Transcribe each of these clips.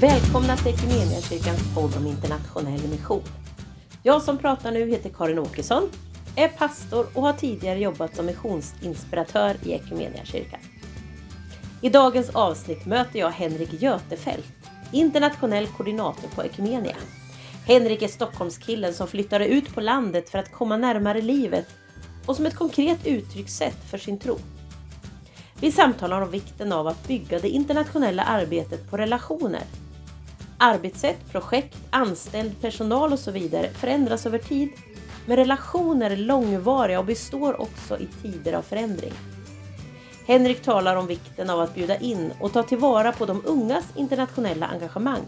Välkomna till Equmeniakyrkans podd om internationell mission. Jag som pratar nu heter Karin Åkesson, är pastor och har tidigare jobbat som missionsinspiratör i Equmeniakyrkan. I dagens avsnitt möter jag Henrik Götefelt, internationell koordinator på Equmenia. Henrik är Stockholmskillen som flyttade ut på landet för att komma närmare livet och som ett konkret uttryckssätt för sin tro. Vi samtalar om vikten av att bygga det internationella arbetet på relationer. Arbetssätt, projekt, anställd personal och så vidare förändras över tid, men relationer är långvariga och består också i tider av förändring. Henrik talar om vikten av att bjuda in och ta tillvara på de ungas internationella engagemang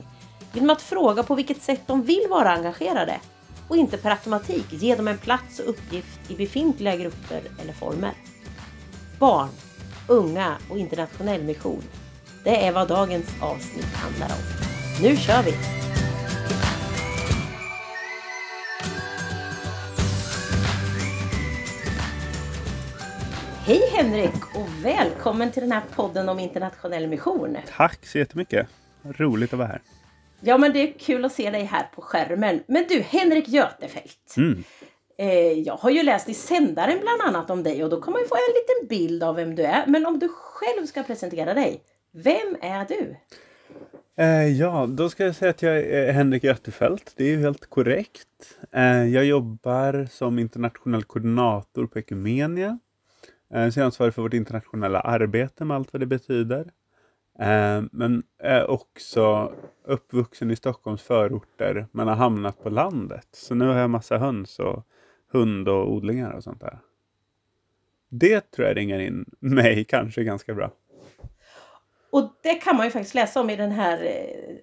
genom att fråga på vilket sätt de vill vara engagerade och inte per automatik ge dem en plats och uppgift i befintliga grupper eller former. Barn, unga och internationell mission. Det är vad dagens avsnitt handlar om. Nu kör vi! Hej Henrik och välkommen till den här podden om internationell mission. Tack så jättemycket! Roligt att vara här. Ja, men det är kul att se dig här på skärmen. Men du, Henrik Götefelt. Mm. Eh, jag har ju läst i Sändaren bland annat om dig och då man ju få en liten bild av vem du är. Men om du själv ska presentera dig, vem är du? Eh, ja, då ska jag säga att jag är Henrik Götefelt. Det är ju helt korrekt. Eh, jag jobbar som internationell koordinator på Equmenia. Eh, så jag är ansvarig för vårt internationella arbete med allt vad det betyder. Men är också uppvuxen i Stockholms förorter men har hamnat på landet. Så nu har jag massa höns och hund och odlingar och sånt där. Det tror jag ringer in mig kanske ganska bra. Och det kan man ju faktiskt läsa om i den här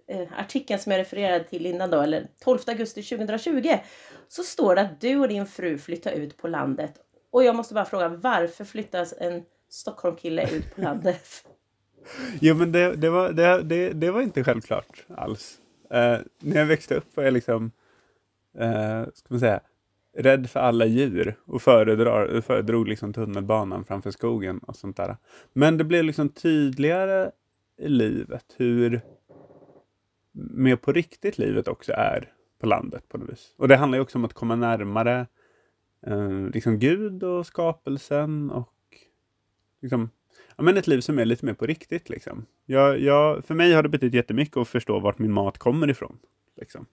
eh, artikeln som jag refererade till innan då, eller 12 augusti 2020. Så står det att du och din fru flyttar ut på landet. Och jag måste bara fråga, varför flyttas en Stockholmkille ut på landet? Jo men det, det, var, det, det, det var inte självklart alls. Eh, när jag växte upp var jag liksom, eh, ska man säga, rädd för alla djur och föredrar, föredrog liksom tunnelbanan framför skogen och sånt där. Men det blev liksom tydligare livet hur mer på riktigt livet också är på landet på något vis. Och det handlar ju också om att komma närmare eh, liksom Gud och skapelsen och liksom ja, men ett liv som är lite mer på riktigt. Liksom. Jag, jag, för mig har det betytt jättemycket att förstå vart min mat kommer ifrån. Liksom.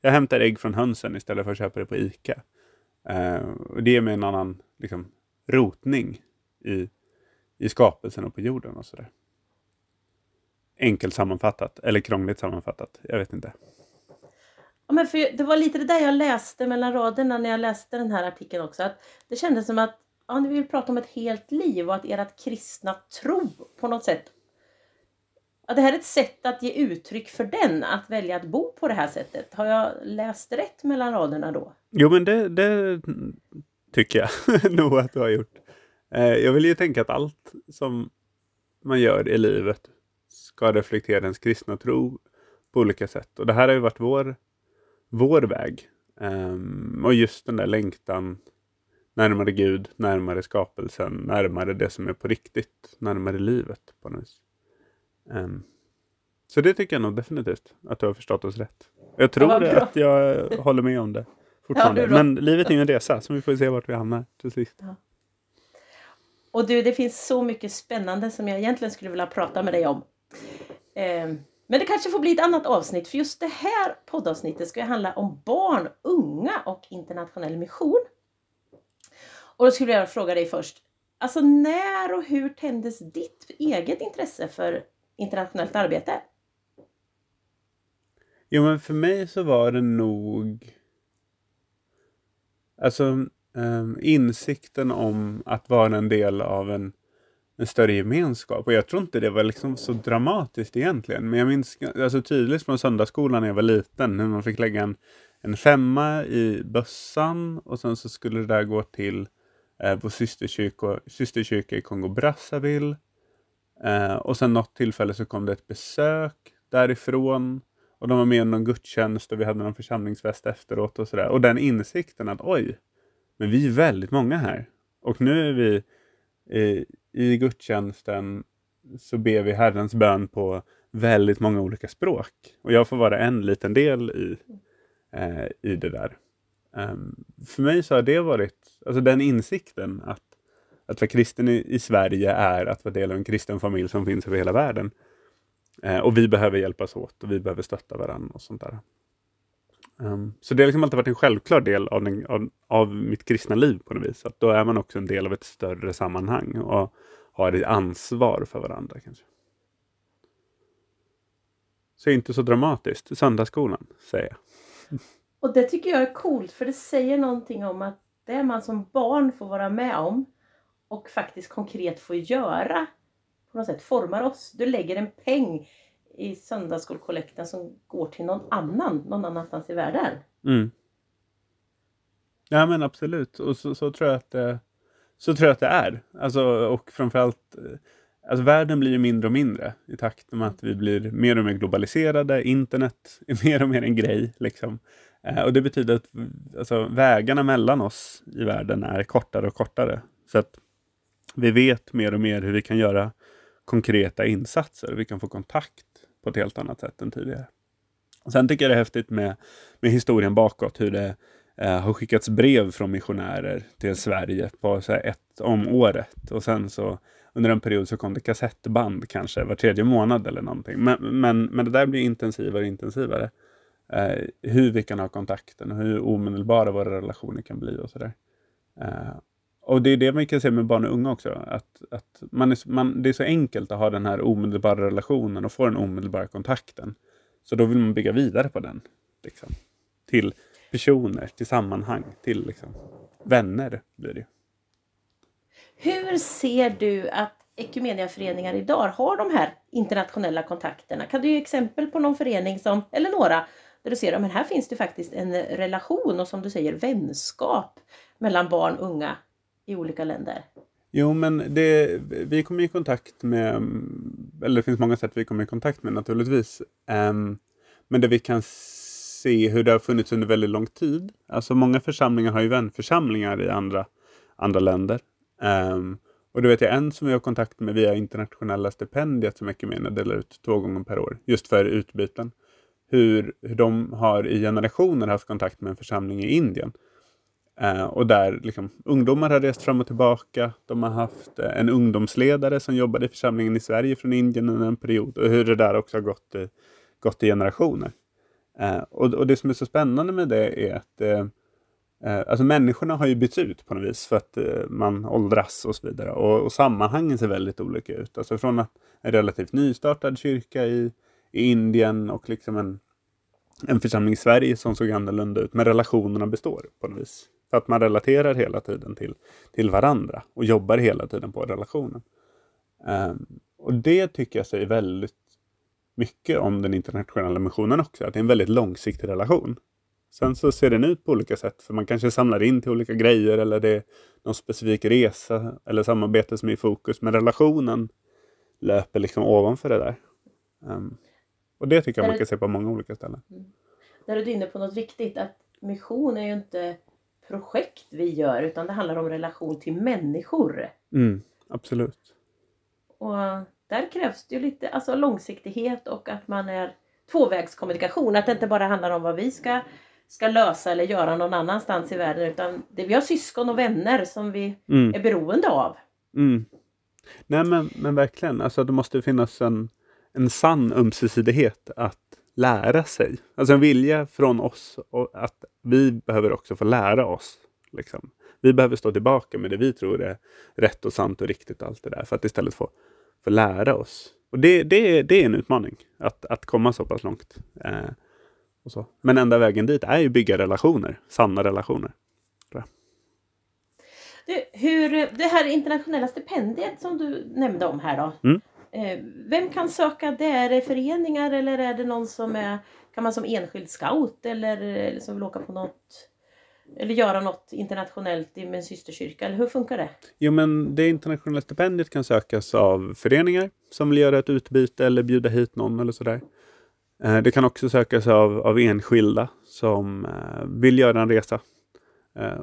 Jag hämtar ägg från hönsen istället för att köpa det på ICA. Eh, och det ger mig en annan liksom, rotning i, i skapelsen och på jorden och sådär. Enkelt sammanfattat, eller krångligt sammanfattat. Jag vet inte. Ja, men för det var lite det där jag läste mellan raderna när jag läste den här artikeln också. Att det kändes som att ja, ni vill prata om ett helt liv och att ert kristna tro på något sätt Ja, det här är ett sätt att ge uttryck för den, att välja att bo på det här sättet. Har jag läst rätt mellan raderna då? Jo, men det, det tycker jag nog att du har gjort. Eh, jag vill ju tänka att allt som man gör i livet ska reflektera ens kristna tro på olika sätt. Och det här har ju varit vår, vår väg. Um, och just den där längtan närmare Gud, närmare skapelsen, närmare det som är på riktigt, närmare livet på något vis. Um, så det tycker jag nog definitivt att du har förstått oss rätt. Jag tror ja, att jag håller med om det fortfarande. Ja, Men livet är ju en resa, så vi får se vart vi hamnar till sist. Ja. Och du, det finns så mycket spännande som jag egentligen skulle vilja prata med dig om. Ehm, men det kanske får bli ett annat avsnitt, för just det här poddavsnittet ska handla om barn, unga och internationell mission. Och då skulle jag fråga dig först, alltså när och hur tändes ditt eget intresse för internationellt arbete? Jo men för mig så var det nog Alltså um, insikten om att vara en del av en, en större gemenskap. Och jag tror inte det var liksom så dramatiskt egentligen. Men jag minns alltså, tydligt från söndagsskolan när jag var liten. När man fick lägga en, en femma i bössan och sen så skulle det där gå till eh, vår systerkyrka, systerkyrka i Kongo Brazzaville. Eh, och sen något tillfälle så kom det ett besök därifrån. Och de var med i någon gudstjänst och vi hade någon församlingsfest efteråt och sådär. Och den insikten att oj, men vi är väldigt många här. Och nu är vi i, gudstjänsten så ber vi Herrens bön på väldigt många olika språk. Och jag får vara en liten del i, eh, i det där. Um, för mig så har det varit, alltså den insikten att, att vara kristen i, i Sverige är att vara del av en kristen familj som finns över hela världen. Eh, och vi behöver hjälpas åt och vi behöver stötta varandra och sånt där. Um, så det har liksom alltid varit en självklar del av, den, av, av, mitt kristna liv på något vis. Att då är man också en del av ett större sammanhang och har ett ansvar för varandra. kanske. Så inte så dramatiskt. Söndagsskolan, säger jag. Och det tycker jag är coolt för det säger någonting om att det man som barn får vara med om och faktiskt konkret får göra på något sätt formar oss. Du lägger en peng i söndagsskolkollekten som går till någon annan, någon annanstans i världen. Mm. Ja men absolut, och så, så, tror jag att det, så tror jag att det är. Alltså, och framförallt, eh, alltså världen blir ju mindre och mindre i takt med att vi blir mer och mer globaliserade. Internet är mer och mer en grej. Liksom. Eh, och det betyder att alltså, vägarna mellan oss i världen är kortare och kortare. Så att vi vet mer och mer hur vi kan göra konkreta insatser. Vi kan få kontakt på ett helt annat sätt än tidigare. Sen tycker jag det är häftigt med, med historien bakåt, hur det eh, har skickats brev från missionärer till Sverige på så här, ett om året. Och sen så under en period så kom det kassettband kanske var tredje månad eller någonting. Men, men, men det där blir intensivare och intensivare. Eh, hur vi kan ha kontakten och hur omedelbara våra relationer kan bli och sådär. Eh, och det är det man kan se med barn och unga också. Att, att man är, man, det är så enkelt att ha den här omedelbara relationen och få den omedelbara kontakten. Så då vill man bygga vidare på den. Liksom. Till personer, till sammanhang, till liksom, vänner blir det. Hur ser du att Ekumeniaföreningar idag har de här internationella kontakterna? Kan du ge exempel på någon förening som, eller några, där du ser att här finns det faktiskt en relation och som du säger vänskap mellan barn och unga i olika länder? Jo, men det, vi kommer i kontakt med, eller det finns många sätt vi kommer i kontakt med naturligtvis. Um, men det vi kan se hur det har funnits under väldigt lång tid. Alltså många församlingar har ju vänförsamlingar i andra, andra länder. Um, och det vet jag en som vi har kontakt med via internationella stipendiet som Ekumenia delar ut två gånger per år, just för utbyten. Hur, hur de har i generationer haft kontakt med en församling i Indien Eh, och där liksom, ungdomar har rest fram och tillbaka. De har haft eh, en ungdomsledare som jobbade i församlingen i Sverige från Indien under en period. Och hur det där också har gått i, gått i generationer. Eh, och, och, det som är så spännande med det är att eh, eh, alltså människorna har ju bytts ut på något vis för att man åldras och så vidare. Och, och sammanhangen ser väldigt olika ut. Alltså från att en relativt nystartad kyrka i, i Indien och liksom en, en församling i Sverige som såg annorlunda ut. Men relationerna består på något vis. För att man relaterar hela tiden till, till varandra och jobbar hela tiden på relationen. Um, och det tycker jag säger väldigt mycket om den internationella missionen också. Att det är en väldigt långsiktig relation. Sen så ser den ut på olika sätt. För man kanske samlar in till olika grejer eller det är någon specifik resa eller samarbete som är i fokus. Men relationen löper liksom ovanför det där. Um, och det tycker jag man kan se på många olika ställen. Mm. Där är du inne på något viktigt. Att mission är ju inte projekt vi gör utan det handlar om relation till människor. Mm, absolut. Och där krävs det ju lite alltså långsiktighet och att man är tvåvägskommunikation. Att det inte bara handlar om vad vi ska, ska lösa eller göra någon annanstans i världen utan det, vi har syskon och vänner som vi mm. är beroende av. Mm. Nej men, men verkligen, alltså det måste finnas en, en sann ömsesidighet att lära sig. Alltså en vilja från oss att vi behöver också få lära oss. Liksom. Vi behöver stå tillbaka med det vi tror är rätt och sant och riktigt och allt det där för att istället få, få lära oss. Och det, det, det är en utmaning att, att komma så pass långt. Eh, och så. Men enda vägen dit är ju bygga relationer, sanna relationer. Du, hur, det här internationella stipendiet som du nämnde om här då. Mm. Eh, vem kan söka det? Är det föreningar eller är det någon som är, kan man som enskild scout eller, eller som vill åka på något eller göra något internationellt med en systerkyrka? Eller hur funkar det? Jo, men det internationella stipendiet kan sökas av föreningar som vill göra ett utbyte eller bjuda hit någon eller sådär. Eh, det kan också sökas av, av enskilda som eh, vill göra en resa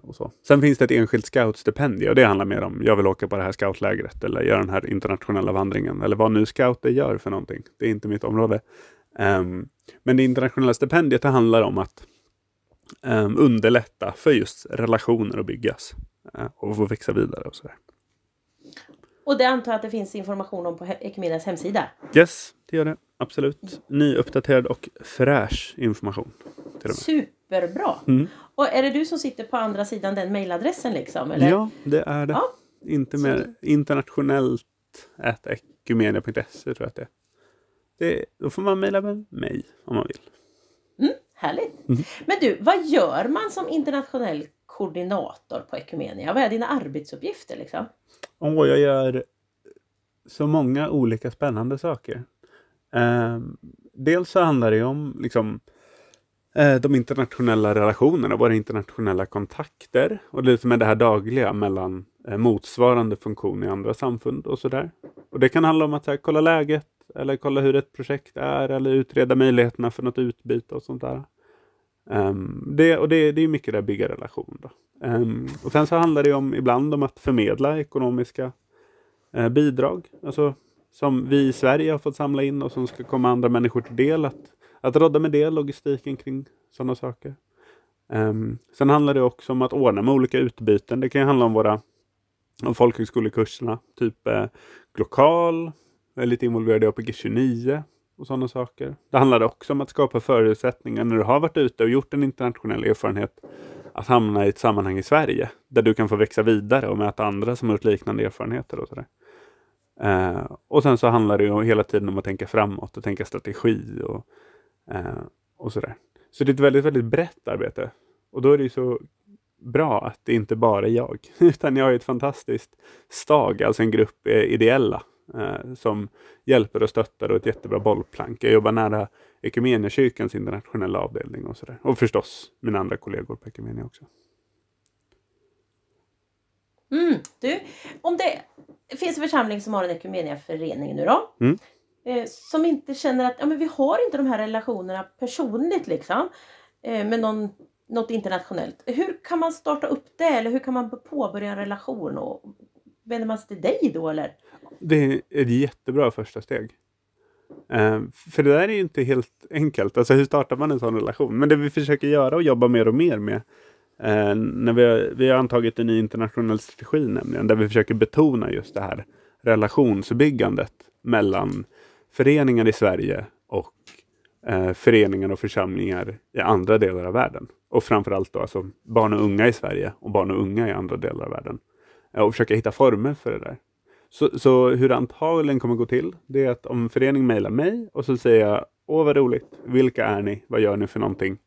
och så. Sen finns det ett enskilt scoutstipendium och det handlar mer om jag vill åka på det här scoutlägret eller göra den här internationella vandringen eller vad nu scouter gör för någonting. Det är inte mitt område. Um, men det internationella stipendiet det handlar om att um, underlätta för just relationer att byggas uh, och få växa vidare och sådär. Och det antar jag att det finns information om på Ekumenias hemsida? Yes, det gör det. Absolut. Nyuppdaterad och fräsch information. Superbra! Mm. Och är det du som sitter på andra sidan den mejladressen liksom? Eller? Ja, det är det. Ja. Inte mer internationellt ekumenia.se tror jag att det är. Det, då får man mejla med mig om man vill. Mm, härligt! Mm. Men du, vad gör man som internationell koordinator på Ekumenia? Vad är dina arbetsuppgifter? Liksom? Oh, jag gör så många olika spännande saker. Eh, dels så handlar det om liksom, Eh, de internationella relationerna, våra internationella kontakter och lite med det här dagliga mellan eh, motsvarande funktion i andra samfund och sådär. Och det kan handla om att här, kolla läget eller kolla hur ett projekt är eller utreda möjligheterna för något utbyte och sånt där. Um, det, och det, det är mycket det att bygga relation. Då. Um, och sen så handlar det om ibland om att förmedla ekonomiska eh, bidrag. Alltså som vi i Sverige har fått samla in och som ska komma andra människor till del. Att, att rådda med det, logistiken kring sådana saker. Um, sen handlar det också om att ordna med olika utbyten. Det kan handla om våra om folkhögskolekurserna, typ eh, Glokal, jag är lite involverad i APG 29 och sådana saker. Det handlar också om att skapa förutsättningar när du har varit ute och gjort en internationell erfarenhet att hamna i ett sammanhang i Sverige där du kan få växa vidare och möta andra som har gjort liknande erfarenheter och sådär. Eh, och sen så handlar det ju hela tiden om att tänka framåt och tänka strategi och, och sådär. Så det är ett väldigt, väldigt brett arbete. Och då är det ju så bra att det inte bara är jag, utan jag är ett fantastiskt stag, alltså en grupp eh, ideella eh, som hjälper och stöttar och ett jättebra bollplank. Jag jobbar nära Ekumeniakyrkans internationella avdelning och sådär. Och förstås mina andra kollegor på Ekumenia också. Mm, du, om det finns en församling som har en Ekumeniaförening nu då. Mm. Eh, som inte känner att ja, men vi har inte de här relationerna personligt liksom. Eh, med någon, något internationellt. Hur kan man starta upp det eller hur kan man påbörja en relation? Och vänder man sig till dig då eller? Det är ett jättebra första steg. Eh, för det där är ju inte helt enkelt. Alltså hur startar man en sån relation? Men det vi försöker göra och jobba mer och mer med Eh, när vi har, vi har antagit en ny internationell strategi nämligen, där vi försöker betona just det här relationsbyggandet mellan föreningar i Sverige och eh, föreningar och församlingar i andra delar av världen. Och framförallt då alltså barn och unga i Sverige och barn och unga i andra delar av världen. Eh, och försöka hitta former för det där. Så, så hur det antagligen kommer gå till, det är att om föreningen mejlar mig och så säger jag Åh vad roligt, vilka är ni? Vad gör ni för någonting?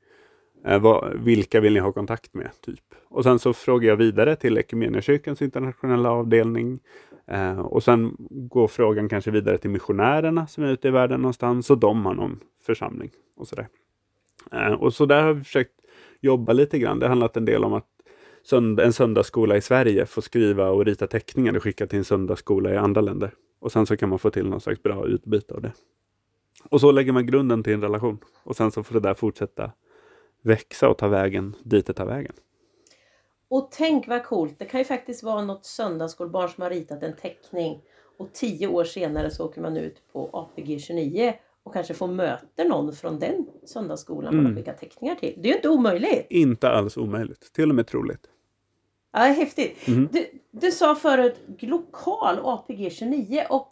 Eh, vad, vilka vill ni ha kontakt med? typ. Och sen så frågar jag vidare till Equmeniakyrkans internationella avdelning. Eh, och sen går frågan kanske vidare till missionärerna som är ute i världen någonstans och de har någon församling. Och, så eh, och så där har vi försökt jobba lite grann. Det har handlat en del om att en söndagsskola i Sverige får skriva och rita teckningar och skicka till en söndagsskola i andra länder. Och sen så kan man få till någon slags bra utbyte av det. Och så lägger man grunden till en relation. Och sen så får det där fortsätta växa och ta vägen dit det tar vägen. Och tänk vad coolt! Det kan ju faktiskt vara något söndagsskolbarn som har ritat en teckning och tio år senare så åker man ut på APG 29 och kanske får möta någon från den söndagsskolan mm. man har skickat teckningar till. Det är ju inte omöjligt! Inte alls omöjligt, till och med troligt. Ja, häftigt. Mm. Du, du sa förut lokal APG 29 och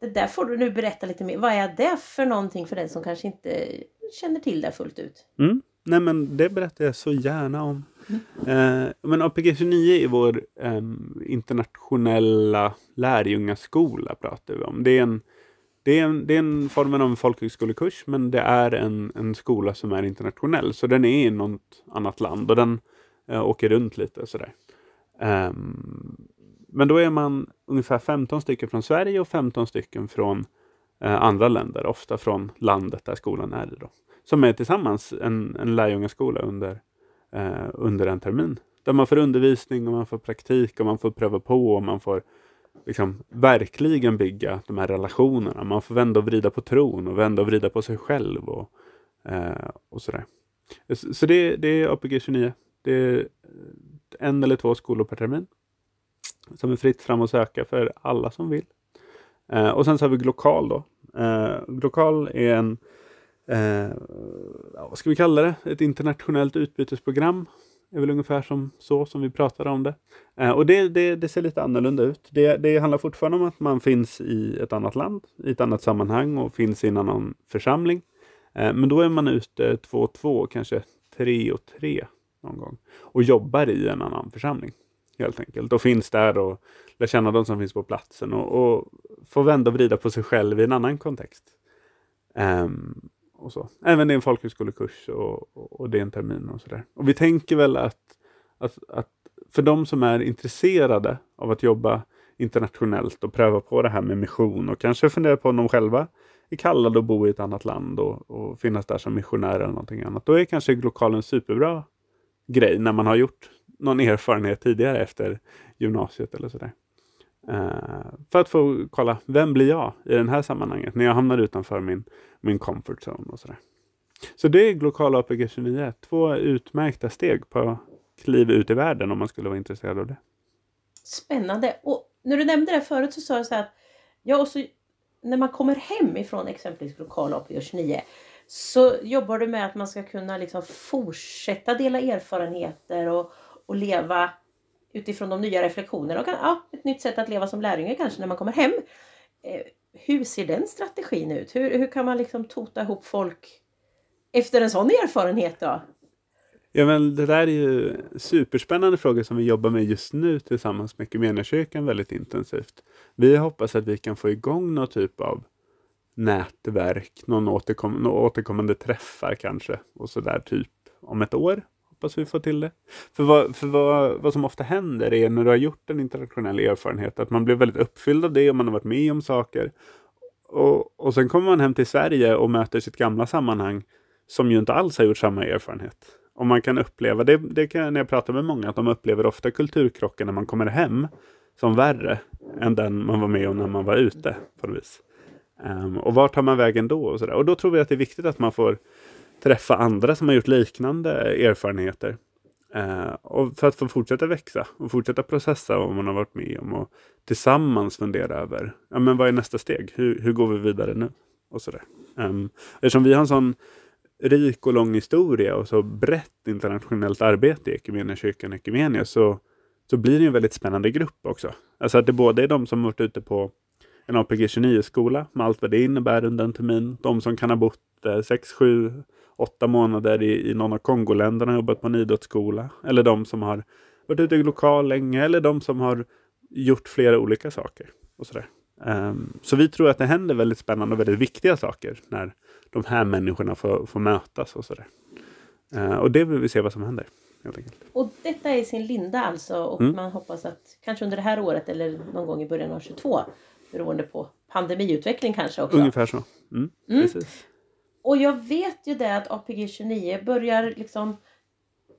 det där får du nu berätta lite mer. Vad är det för någonting för den som kanske inte känner till det fullt ut? Mm. Nej men det berättar jag så gärna om. Mm. Eh, men APG 29 är vår eh, internationella lärjungaskola pratar vi om. Det är en, det är en, det är en formen av en folkhögskolekurs men det är en, en skola som är internationell. Så den är i något annat land och den eh, åker runt lite sådär. Um, men då är man ungefär 15 stycken från Sverige och 15 stycken från eh, andra länder, ofta från landet där skolan är i. Då. Som är tillsammans en, en lärjungaskola under, eh, under en termin. Där man får undervisning och man får praktik och man får pröva på och man får liksom verkligen bygga de här relationerna. Man får vända och vrida på tron och vända och vrida på sig själv och, eh, och sådär. Så det, det är APG 29. Det är eh, en eller två skolor per termin. Som är fritt fram att söka för alla som vill. Eh, och sen så har vi Glokal då. Eh, Glokal är en, eh, vad ska vi kalla det, ett internationellt utbytesprogram. Det är väl ungefär som så som vi pratade om det. Eh, och det, det, det, ser lite annorlunda ut. Det, det handlar fortfarande om att man finns i ett annat land, i ett annat sammanhang och finns i en annan församling. Eh, men då är man ute två och två, kanske tre och tre någon gång och jobbar i en annan församling helt enkelt och finns där och lär känna de som finns på platsen och, och får vända och vrida på sig själv i en annan kontext. Um, och så. Även det är en folkhögskolekurs och, och, och det är en termin och sådär. Och vi tänker väl att, att, att för de som är intresserade av att jobba internationellt och pröva på det här med mission och kanske fundera på om de själva är kallade att bo i ett annat land och, och finnas där som missionär eller någonting annat. Då är kanske lokalen superbra grej när man har gjort någon erfarenhet tidigare efter gymnasiet eller sådär. Eh, för att få kolla, vem blir jag i det här sammanhanget när jag hamnar utanför min, min comfort zone och sådär. Så det är Glokala APG 29, två utmärkta steg på kliv ut i världen om man skulle vara intresserad av det. Spännande! Och när du nämnde det förut så sa du så här att ja, och så, när man kommer hem ifrån exempelvis Glokala APG 29 så jobbar du med att man ska kunna liksom fortsätta dela erfarenheter och, och leva utifrån de nya reflektionerna. Och, ja, ett nytt sätt att leva som lärjunge kanske när man kommer hem. Eh, hur ser den strategin ut? Hur, hur kan man liksom tota ihop folk efter en sån erfarenhet då? Ja, men det där är ju superspännande frågor som vi jobbar med just nu tillsammans med Equmeniakyrkan väldigt intensivt. Vi hoppas att vi kan få igång någon typ av nätverk, någon återkom någon återkommande träffar kanske och sådär typ om ett år. Hoppas vi får till det. För, vad, för vad, vad som ofta händer är när du har gjort en internationell erfarenhet att man blir väldigt uppfylld av det och man har varit med om saker. Och, och sen kommer man hem till Sverige och möter sitt gamla sammanhang som ju inte alls har gjort samma erfarenhet. Och man kan uppleva, det, det kan när jag pratar med många, att de upplever ofta kulturkrocken när man kommer hem som värre än den man var med om när man var ute på något vis. Um, och vart tar man vägen då? Och, så där. och då tror vi att det är viktigt att man får träffa andra som har gjort liknande erfarenheter. Eh, och för att få fortsätta växa och fortsätta processa vad man har varit med om och tillsammans fundera över ja, men vad är nästa steg? Hur, hur går vi vidare nu? Och så um, ehm, eftersom vi har en sån rik och lång historia och så brett internationellt arbete i Equmeniakyrkan och Equmenia så, så blir det en väldigt spännande grupp också. Alltså att det både är de som varit ute på en APG 29-skola med allt vad det innebär under en termin. De som kan ha bott eh, 6, 7, 8 månader i, i någon av Kongoländerna och jobbat på en idrottsskola. Eller de som har varit ute i lokal länge eller de som har gjort flera olika saker. Och sådär. Um, så vi tror att det händer väldigt spännande och väldigt viktiga saker när de här människorna får, får mötas och sådär. Uh, och det vill vi se vad som händer. Och detta är sin linda alltså och mm. man hoppas att kanske under det här året eller någon gång i början av 22 beroende på pandemiutveckling kanske också. Ungefär så. Mm, mm. Och jag vet ju det att APG 29 börjar liksom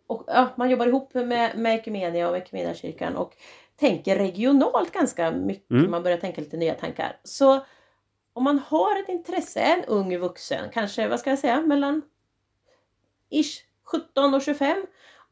och, ja, man jobbar ihop med, med Ekumenia och Ekumeniakyrkan och tänker regionalt ganska mycket. Mm. Man börjar tänka lite nya tankar. Så om man har ett intresse, en ung vuxen, kanske vad ska jag säga, mellan ish 17 och 25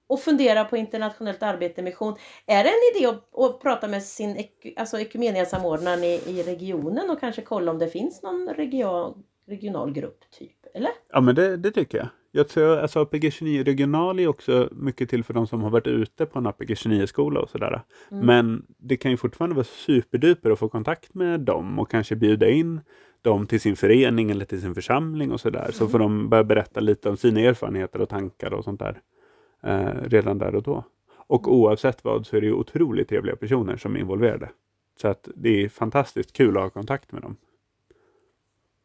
och fundera på internationellt arbete mission. Är det en idé att, att prata med sin alltså Ekumeniasamordnaren i, i regionen och kanske kolla om det finns någon region, regional grupp typ? Eller? Ja men det, det tycker jag. Jag tror alltså APG 29 regional är också mycket till för de som har varit ute på en APG 29 skola och sådär. Mm. Men det kan ju fortfarande vara superduper att få kontakt med dem och kanske bjuda in dem till sin förening eller till sin församling och sådär. Mm. Så får de börja berätta lite om sina erfarenheter och tankar och sånt där eh, redan där och då. Och oavsett vad så är det ju otroligt trevliga personer som är involverade. Så att det är fantastiskt kul att ha kontakt med dem.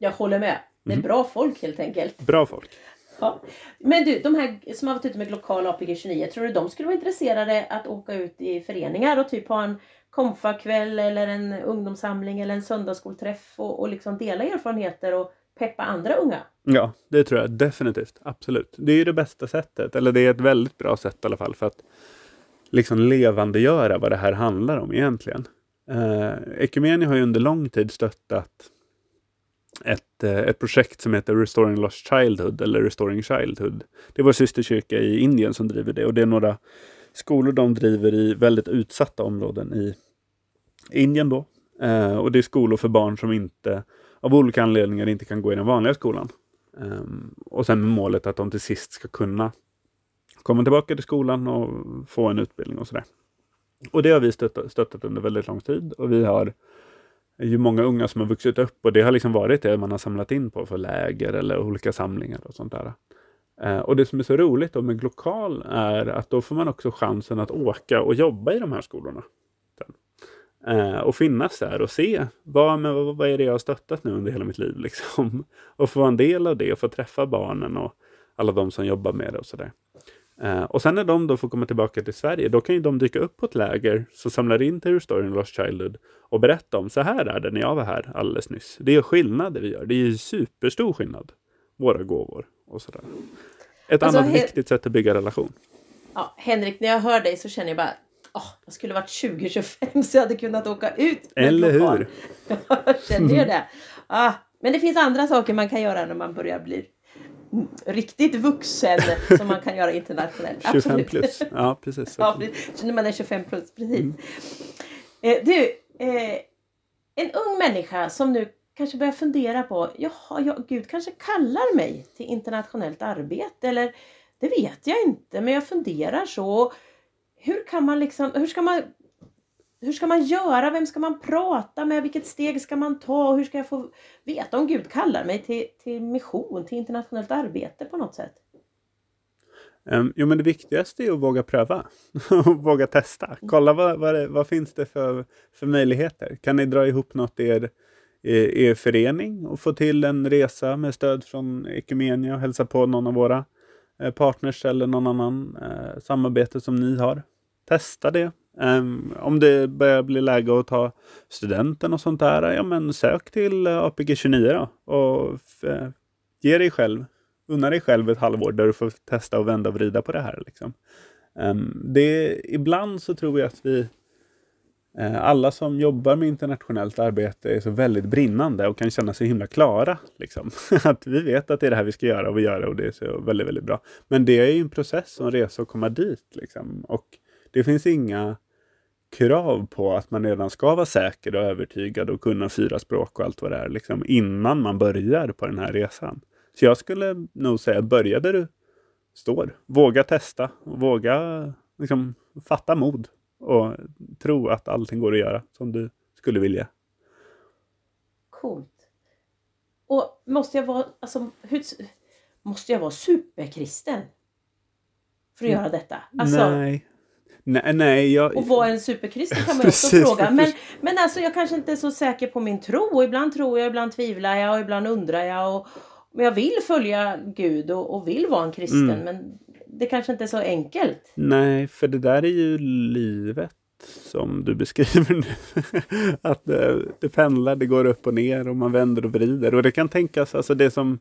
Jag håller med. Det är mm. bra folk helt enkelt. Bra folk. Ja. Men du, de här som har varit ute med lokal APG 29, tror du de skulle vara intresserade att åka ut i föreningar och typ ha en konfakväll eller en ungdomssamling eller en söndagsskolträff och, och liksom dela erfarenheter och peppa andra unga? Ja, det tror jag definitivt. Absolut. Det är det bästa sättet, eller det är ett väldigt bra sätt i alla fall för att liksom levandegöra vad det här handlar om egentligen. Eh, Ekumenia har ju under lång tid stöttat ett, eh, ett projekt som heter Restoring Lost Childhood eller Restoring Childhood. Det är vår systerkyrka i Indien som driver det och det är några skolor de driver i väldigt utsatta områden i Indien då. Eh, och det är skolor för barn som inte av olika anledningar inte kan gå i den vanliga skolan. Eh, och sen med målet att de till sist ska kunna komma tillbaka till skolan och få en utbildning och sådär. Och det har vi stöttat, stöttat under väldigt lång tid och vi har ju många unga som har vuxit upp och det har liksom varit det man har samlat in på för läger eller olika samlingar och sånt där. Eh, och det som är så roligt då med Glokal är att då får man också chansen att åka och jobba i de här skolorna. Eh, och finnas där och se vad, men vad, vad är det jag har stöttat nu under hela mitt liv. Liksom. Och få vara en del av det och få träffa barnen och alla de som jobbar med det och sådär. Eh, och sen när de då får komma tillbaka till Sverige, då kan ju de dyka upp på ett läger som samlar in till Restoring Lost Childhood och berätta om så här är det när jag var här alldeles nyss. Det är skillnad det vi gör. Det är ju superstor skillnad. Våra gåvor och sådär. Ett alltså, annat viktigt sätt att bygga relation. Ja, Henrik, när jag hör dig så känner jag bara oh, jag skulle varit 20-25 så jag hade kunnat åka ut. Eller hur? jag känner ju det. Ah, men det finns andra saker man kan göra när man börjar bli riktigt vuxen som man kan göra internationellt. 25 Absolut. plus. Ja, precis. ja, när man är 25 plus, precis. Mm. Eh, du, eh, en ung människa som nu kanske börjar fundera på, jaha, ja, Gud kanske kallar mig till internationellt arbete eller det vet jag inte, men jag funderar så hur kan man liksom, hur ska man hur ska man göra? Vem ska man prata med? Vilket steg ska man ta? Hur ska jag få veta om Gud kallar mig till, till mission, till internationellt arbete på något sätt? Um, jo, men det viktigaste är att våga pröva. och våga testa. Kolla vad, vad, det, vad finns det för, för möjligheter. Kan ni dra ihop något i er, i, er förening och få till en resa med stöd från Ekumenia och hälsa på någon av våra eh, partners eller någon annan eh, samarbete som ni har testa det. Um, om det börjar bli läge att ta studenten och sånt där, ja men sök till eh, APG 29 då och eh, ge dig själv, unna dig själv ett halvår där du får testa och vända och vrida på det här. Liksom. Um, det, ibland så tror jag att vi uh, alla som jobbar med internationellt arbete är så väldigt brinnande och kan känna sig himla klara. Liksom. att vi vet att det är det här vi ska göra och vi gör det och det är så väldigt, väldigt bra. Men det är ju en process och en resa att komma dit. Liksom. Och det finns inga krav på att man redan ska vara säker och övertygad och kunna fyra språk och allt vad det är liksom, innan man börjar på den här resan. Så jag skulle nog säga, börja där du står. Våga testa, våga liksom, fatta mod och tro att allting går att göra som du skulle vilja. Coolt. Och måste jag vara, alltså, hur, måste jag vara superkristen? För att mm. göra detta? Alltså, Nej, Nej, nej, jag... Och vara en superkristen kan man också fråga. Men, men alltså jag kanske inte är så säker på min tro. Och ibland tror jag, ibland tvivlar jag och ibland undrar jag. Och, men jag vill följa Gud och, och vill vara en kristen. Mm. Men det kanske inte är så enkelt. Nej, för det där är ju livet som du beskriver nu. att det, det pendlar, det går upp och ner och man vänder och vrider. Och det kan tänkas, alltså det som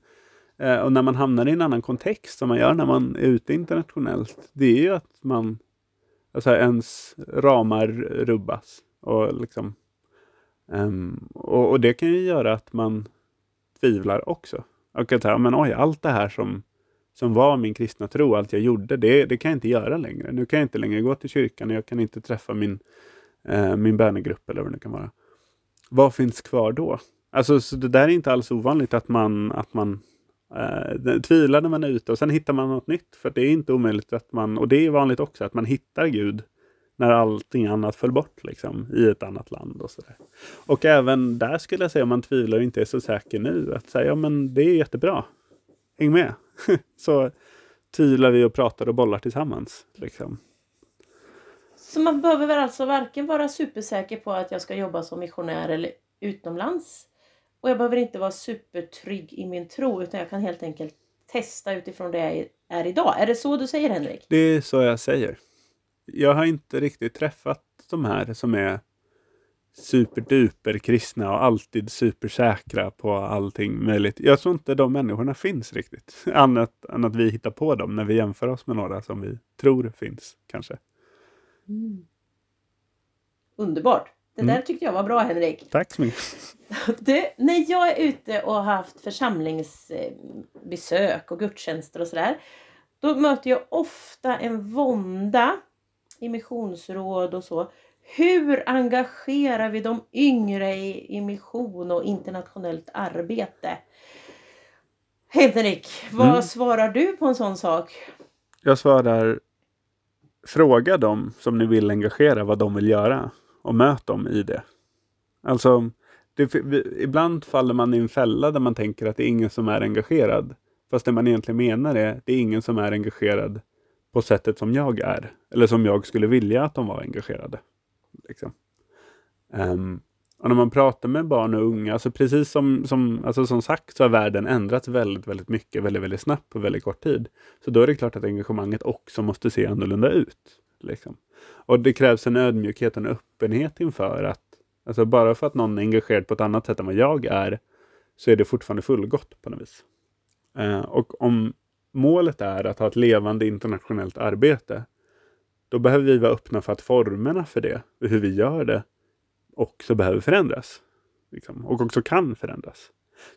eh, och när man hamnar i en annan kontext som man gör när man är ute internationellt, det är ju att man alltså ens ramar rubbas. Och, liksom, um, och, och, det kan ju göra att man tvivlar också. Och att säga, men oj, allt det här som, som var min kristna tro, allt jag gjorde, det, det kan jag inte göra längre. Nu kan jag inte längre gå till kyrkan och jag kan inte träffa min, eh, min bönegrupp eller vad det kan vara. Vad finns kvar då? Alltså, så det där är inte alls ovanligt att man, att man Eh, tvivlar när man är ute och sen hittar man något nytt. För det är inte omöjligt att man, och det är vanligt också, att man hittar Gud när allting annat föll bort liksom, i ett annat land. Och, så där. och även där skulle jag säga, om man tvivlar och inte är så säker nu, att säga ja men det är jättebra. Häng med! så tvivlar vi och pratar och bollar tillsammans. Liksom. Så man behöver väl alltså varken vara supersäker på att jag ska jobba som missionär eller utomlands och jag behöver inte vara supertrygg i min tro utan jag kan helt enkelt testa utifrån det jag är idag. Är det så du säger Henrik? Det är så jag säger. Jag har inte riktigt träffat de här som är superduper kristna och alltid supersäkra på allting möjligt. Jag tror inte de människorna finns riktigt. Annat än att vi hittar på dem när vi jämför oss med några som vi tror finns kanske. Mm. Underbart! Det mm. där tyckte jag var bra Henrik. Tack så mycket. Det, när jag är ute och har haft församlingsbesök och gudstjänster och sådär. Då möter jag ofta en vånda i missionsråd och så. Hur engagerar vi de yngre i, i mission och internationellt arbete? Henrik, vad Mm. svarar du på en sån sak? Jag svarar fråga dem som ni vill engagera vad de vill göra och möt dem i det. Alltså, det, ibland faller man i en fälla där man tänker att det är ingen som är engagerad. Fast det man egentligen menar är det är ingen som är engagerad på sättet som jag är. Eller som jag skulle vilja att de var engagerade. Liksom. Um, och när man pratar med barn och unga, alltså precis som, som, alltså som sagt så har världen ändrats väldigt, väldigt mycket, väldigt, väldigt snabbt på väldigt kort tid. Så då är det klart att engagemanget också måste se annorlunda ut. Liksom. Och det krävs en ödmjukhet och en öppenhet inför att, alltså bara för att någon är engagerad på ett annat sätt än vad jag är, så är det fortfarande fullgott på något vis. Eh, och om målet är att ha ett levande internationellt arbete, då behöver vi vara öppna för att formerna för det, och hur vi gör det, också behöver förändras. Liksom, och också kan förändras.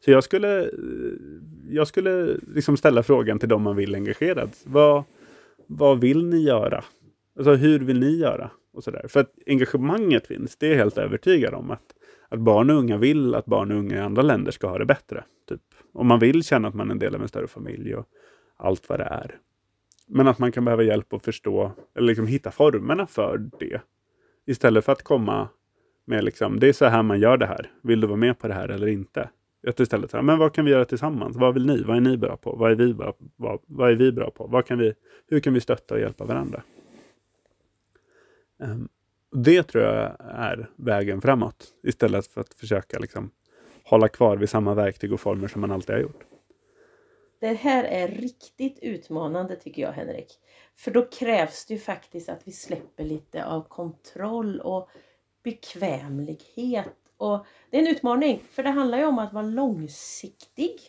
Så jag skulle, eh, jag skulle liksom ställa frågan till de man vill engagerad. Vad, vad vill ni göra? Alltså hur vill ni göra? Och sådär. För att engagemanget finns, det är jag helt övertygad om. Att, att barn och unga vill att barn och unga i andra länder ska ha det bättre. Typ. Och man vill känna att man är en del av en större familj och allt vad det är. Men att man kan behöva hjälp att förstå, eller liksom hitta formerna för det. Istället för att komma med liksom, det är så här man gör det här. Vill du vara med på det här eller inte? Att istället säga, men vad kan vi göra tillsammans? Vad vill ni? Vad är ni bra på? Vad är vi bra, vad, vad är vi bra på? Vad kan vi, hur kan vi stötta och hjälpa varandra? Ehm, det tror jag är vägen framåt. Istället för att försöka liksom, hålla kvar vid samma verktyg och former som man alltid har gjort. Det här är riktigt utmanande tycker jag Henrik. För då krävs det ju faktiskt att vi släpper lite av kontroll och bekvämlighet. Och det är en utmaning för det handlar ju om att vara långsiktig.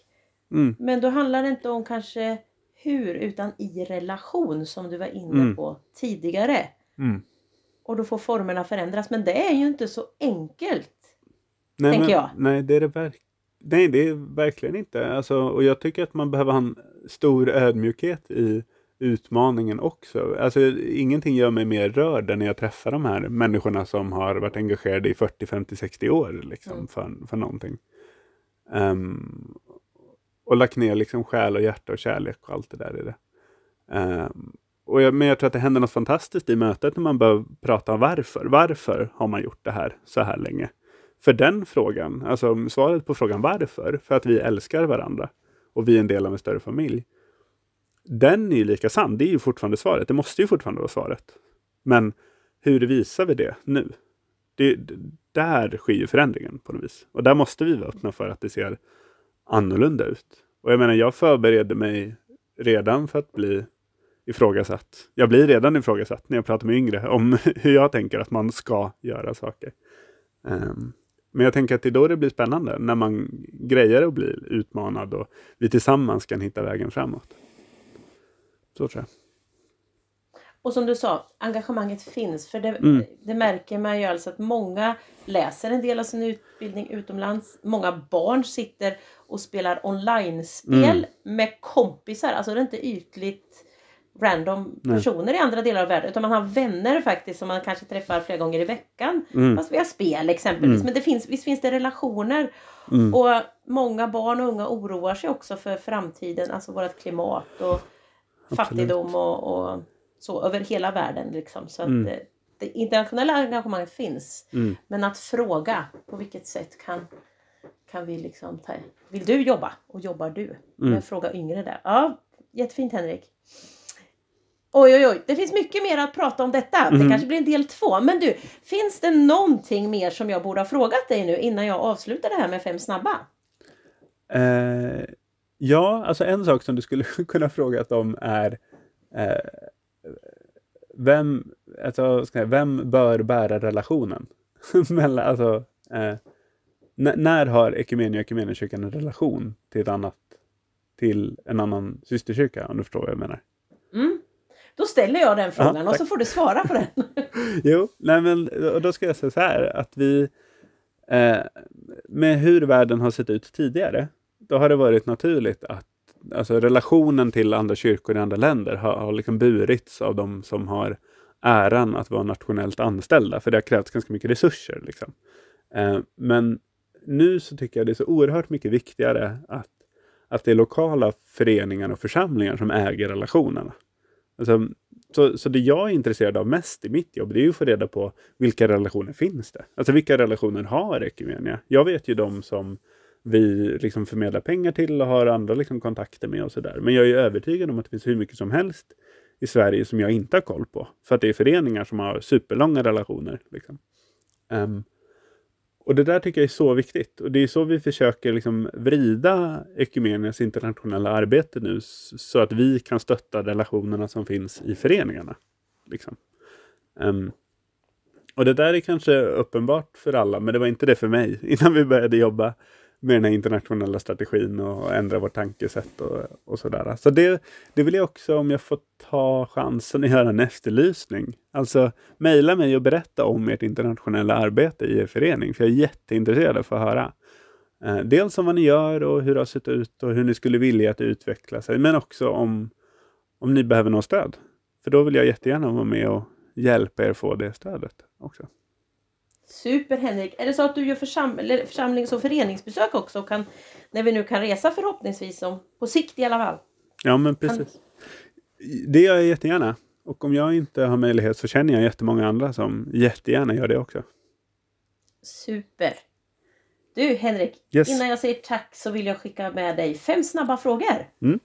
Mm, Men då handlar det inte om kanske hur utan i relation som du var inne Mm. på tidigare. mm. Och då får formerna förändras. Men det är ju inte så enkelt. Nej, Tänker men, jag. Nej, det är det verk- Nej, det är verkligen inte. Alltså, och jag tycker att man behöver ha en stor ödmjukhet i utmaningen också. Alltså, ingenting gör mig mer rörd än när jag träffar de här människorna som har varit engagerade i 40, 50, 60 år liksom, Mm. för, för någonting. Ehm, och lagt ner liksom själ och hjärta och kärlek och allt det där i det. Ehm, och jag, men jag tror att det händer något fantastiskt i mötet när man börjar prata om varför. Varför har man gjort det här så här länge? För den frågan, alltså svaret på frågan varför, för att vi älskar varandra och vi är en del av en större familj. Den är ju lika sann, det är ju fortfarande svaret, det måste ju fortfarande vara svaret. Men hur visar vi det nu? Det, där sker ju förändringen på något vis. Och där måste vi vara öppna för att det ser annorlunda ut. Och jag menar, jag förbereder mig redan för att bli ifrågasatt. Jag blir redan ifrågasatt när jag pratar med yngre om hur jag tänker att man ska göra saker. Ehm, men jag tänker att det är då det blir spännande, när man grejer att bli utmanad och vi tillsammans kan hitta vägen framåt. Så tror jag. Och som du sa, engagemanget finns. För det, Mm. det märker man ju alltså att många läser en del av sin utbildning utomlands. Många barn sitter och spelar online-spel med kompisar. Alltså det är inte ytligt random Nej. personer i andra delar av världen. Utan man har vänner faktiskt som man kanske träffar flera gånger i veckan. Mm. Fast via spel exempelvis. Mm. Men det finns, visst finns det relationer. Mm. Och många barn och unga oroar sig också för framtiden. Alltså vårt klimat och fattigdom och, och så över hela världen. Liksom. Så att Mm. det, det internationella engagemanget finns. Mm. Men att fråga på vilket sätt kan, kan vi liksom ta... Vill du jobba? Och jobbar du? Mm. Fråga yngre där. Ja, jättefint Henrik. Oj, oj, oj. Det finns mycket mer att prata om detta. Det Mhm. kanske blir en del två. Men du, finns det någonting mer som jag borde ha frågat dig nu innan jag avslutar det här med fem snabba? Eh, ja, alltså en sak som du skulle kunna fråga om är eh, vem, alltså, jag, vem bör bära relationen? Mellan, alltså, eh, när har Ekumenia och Ekumeniakyrkan en relation till, ett annat, till en annan systerkyrka? Om du förstår vad jag menar. Mm. Då ställer jag den frågan och tack. så får du svara på den. Jo, nej men och då ska jag säga så här att vi eh, med hur världen har sett ut tidigare, då har det varit naturligt att alltså, relationen till andra kyrkor i andra länder har, har liksom burits av de som har äran att vara nationellt anställda, för det har krävts ganska mycket resurser. Liksom. Eh, men nu så tycker jag det är så oerhört mycket viktigare att, att det är lokala föreningar och församlingar som äger relationerna. Alltså, så, så det jag är intresserad av mest i mitt jobb, det är ju att få reda på vilka relationer finns det? Alltså vilka relationer har Ekumenia? Jag vet ju de som vi liksom förmedlar pengar till och har andra liksom kontakter med och sådär. Men jag är övertygad om att det finns hur mycket som helst i Sverige som jag inte har koll på. För att det är föreningar som har superlånga relationer. Liksom. Um, och det där tycker jag är så viktigt. Och det är så vi försöker liksom vrida Ekumenias internationella arbete nu så att vi kan stötta relationerna som finns i föreningarna. Liksom. Um, och det där är kanske uppenbart för alla, men det var inte det för mig innan vi började jobba med den här internationella strategin och ändra vårt tankesätt och, och sådär. Så det, det vill jag också, om jag får ta chansen att göra en efterlysning. Alltså mejla mig och berätta om ert internationella arbete i er förening, för jag är jätteintresserad av att få höra. Eh, dels om vad ni gör och hur det har sett ut och hur ni skulle vilja att det utvecklar sig, men också om, om ni behöver något stöd. För då vill jag jättegärna vara med och hjälpa er få det stödet också. Super Henrik! Är det så att du gör försam församlings och föreningsbesök också? Och kan, när vi nu kan resa förhoppningsvis, om, på sikt i alla fall? Ja men precis. Kan... Det gör jag jättegärna. Och om jag inte har möjlighet så känner jag jättemånga andra som jättegärna gör det också. Super! Du Henrik, yes. innan jag säger tack så vill jag skicka med dig fem snabba frågor. Mm.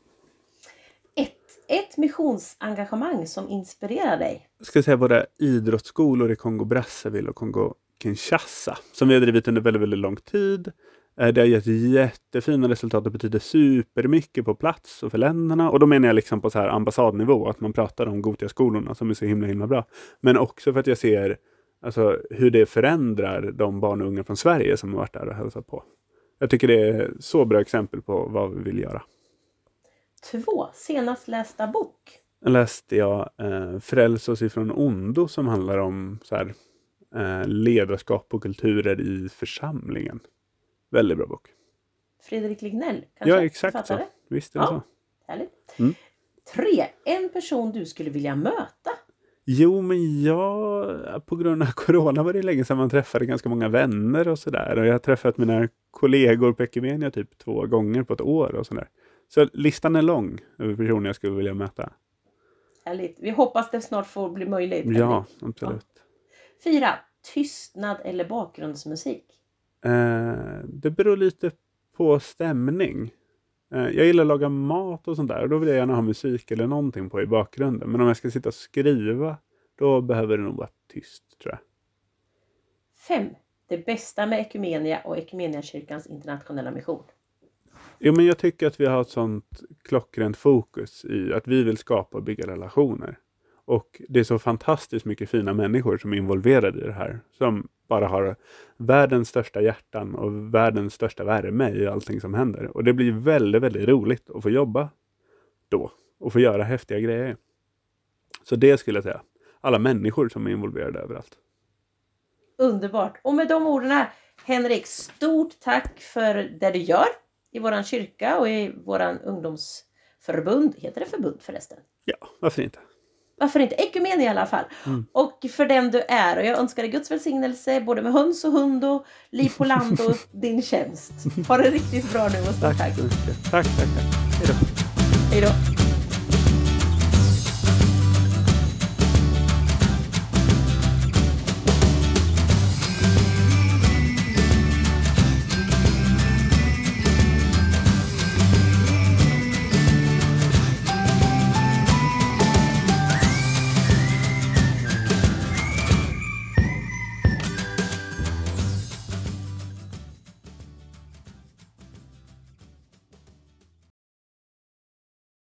Ett, ett missionsengagemang som inspirerar dig? Jag ska säga våra idrottsskolor i Kongo Brazzaville och Kongo Kinshasa som vi har drivit under väldigt, väldigt lång tid. Eh, det har gett jättefina resultat och betyder supermycket på plats och för länderna. Och då menar jag liksom på så här ambassadnivå, att man pratar om Gotia-skolorna som är så himla, himla bra. Men också för att jag ser alltså, hur det förändrar de barn och unga från Sverige som har varit där och hälsat på. Jag tycker det är så bra exempel på vad vi vill göra. Två, senast lästa bok? läste jag eh, Fräls oss ifrån ondo som handlar om så här, eh, ledarskap och kulturer i församlingen. Väldigt bra bok. Fredrik Lignell, kanske? Ja, exakt författare? så. Visst är det ja, så. Härligt. Mm. Tre, en person du skulle vilja möta? Jo, men jag, på grund av corona var det länge sedan man träffade ganska många vänner och sådär. Och jag har träffat mina kollegor på Ekumenia typ två gånger på ett år och sådär. Så listan är lång över personer jag skulle vilja möta. Härligt. Vi hoppas det snart får bli möjligt. Ja, absolut. Ja. Fyra. Tystnad eller bakgrundsmusik? Eh, det beror lite på stämning. Eh, jag gillar att laga mat och sånt där och då vill jag gärna ha musik eller någonting på i bakgrunden. Men om jag ska sitta och skriva då behöver det nog vara tyst tror jag. Fem. Det bästa med Ekumenia och Ekumeniakyrkans internationella mission? Jo, men jag tycker att vi har ett sånt klockrent fokus i att vi vill skapa och bygga relationer. Och det är så fantastiskt mycket fina människor som är involverade i det här. Som bara har världens största hjärtan och världens största värme i allting som händer. Och det blir väldigt, väldigt roligt att få jobba då och få göra häftiga grejer. Så det skulle jag säga. Alla människor som är involverade överallt. Underbart! Och med de orden Henrik, stort tack för det du gör i våran kyrka och i våran ungdomsförbund. Heter det förbund förresten? Ja, varför inte? Varför inte? Ekumen i alla fall. Mm. Och för den du är. Och jag önskar dig Guds välsignelse både med höns och hund och liv på land och din tjänst. Ha det riktigt bra nu och stort tack. Tack, tack, tack. tack. Hej då. Hej då.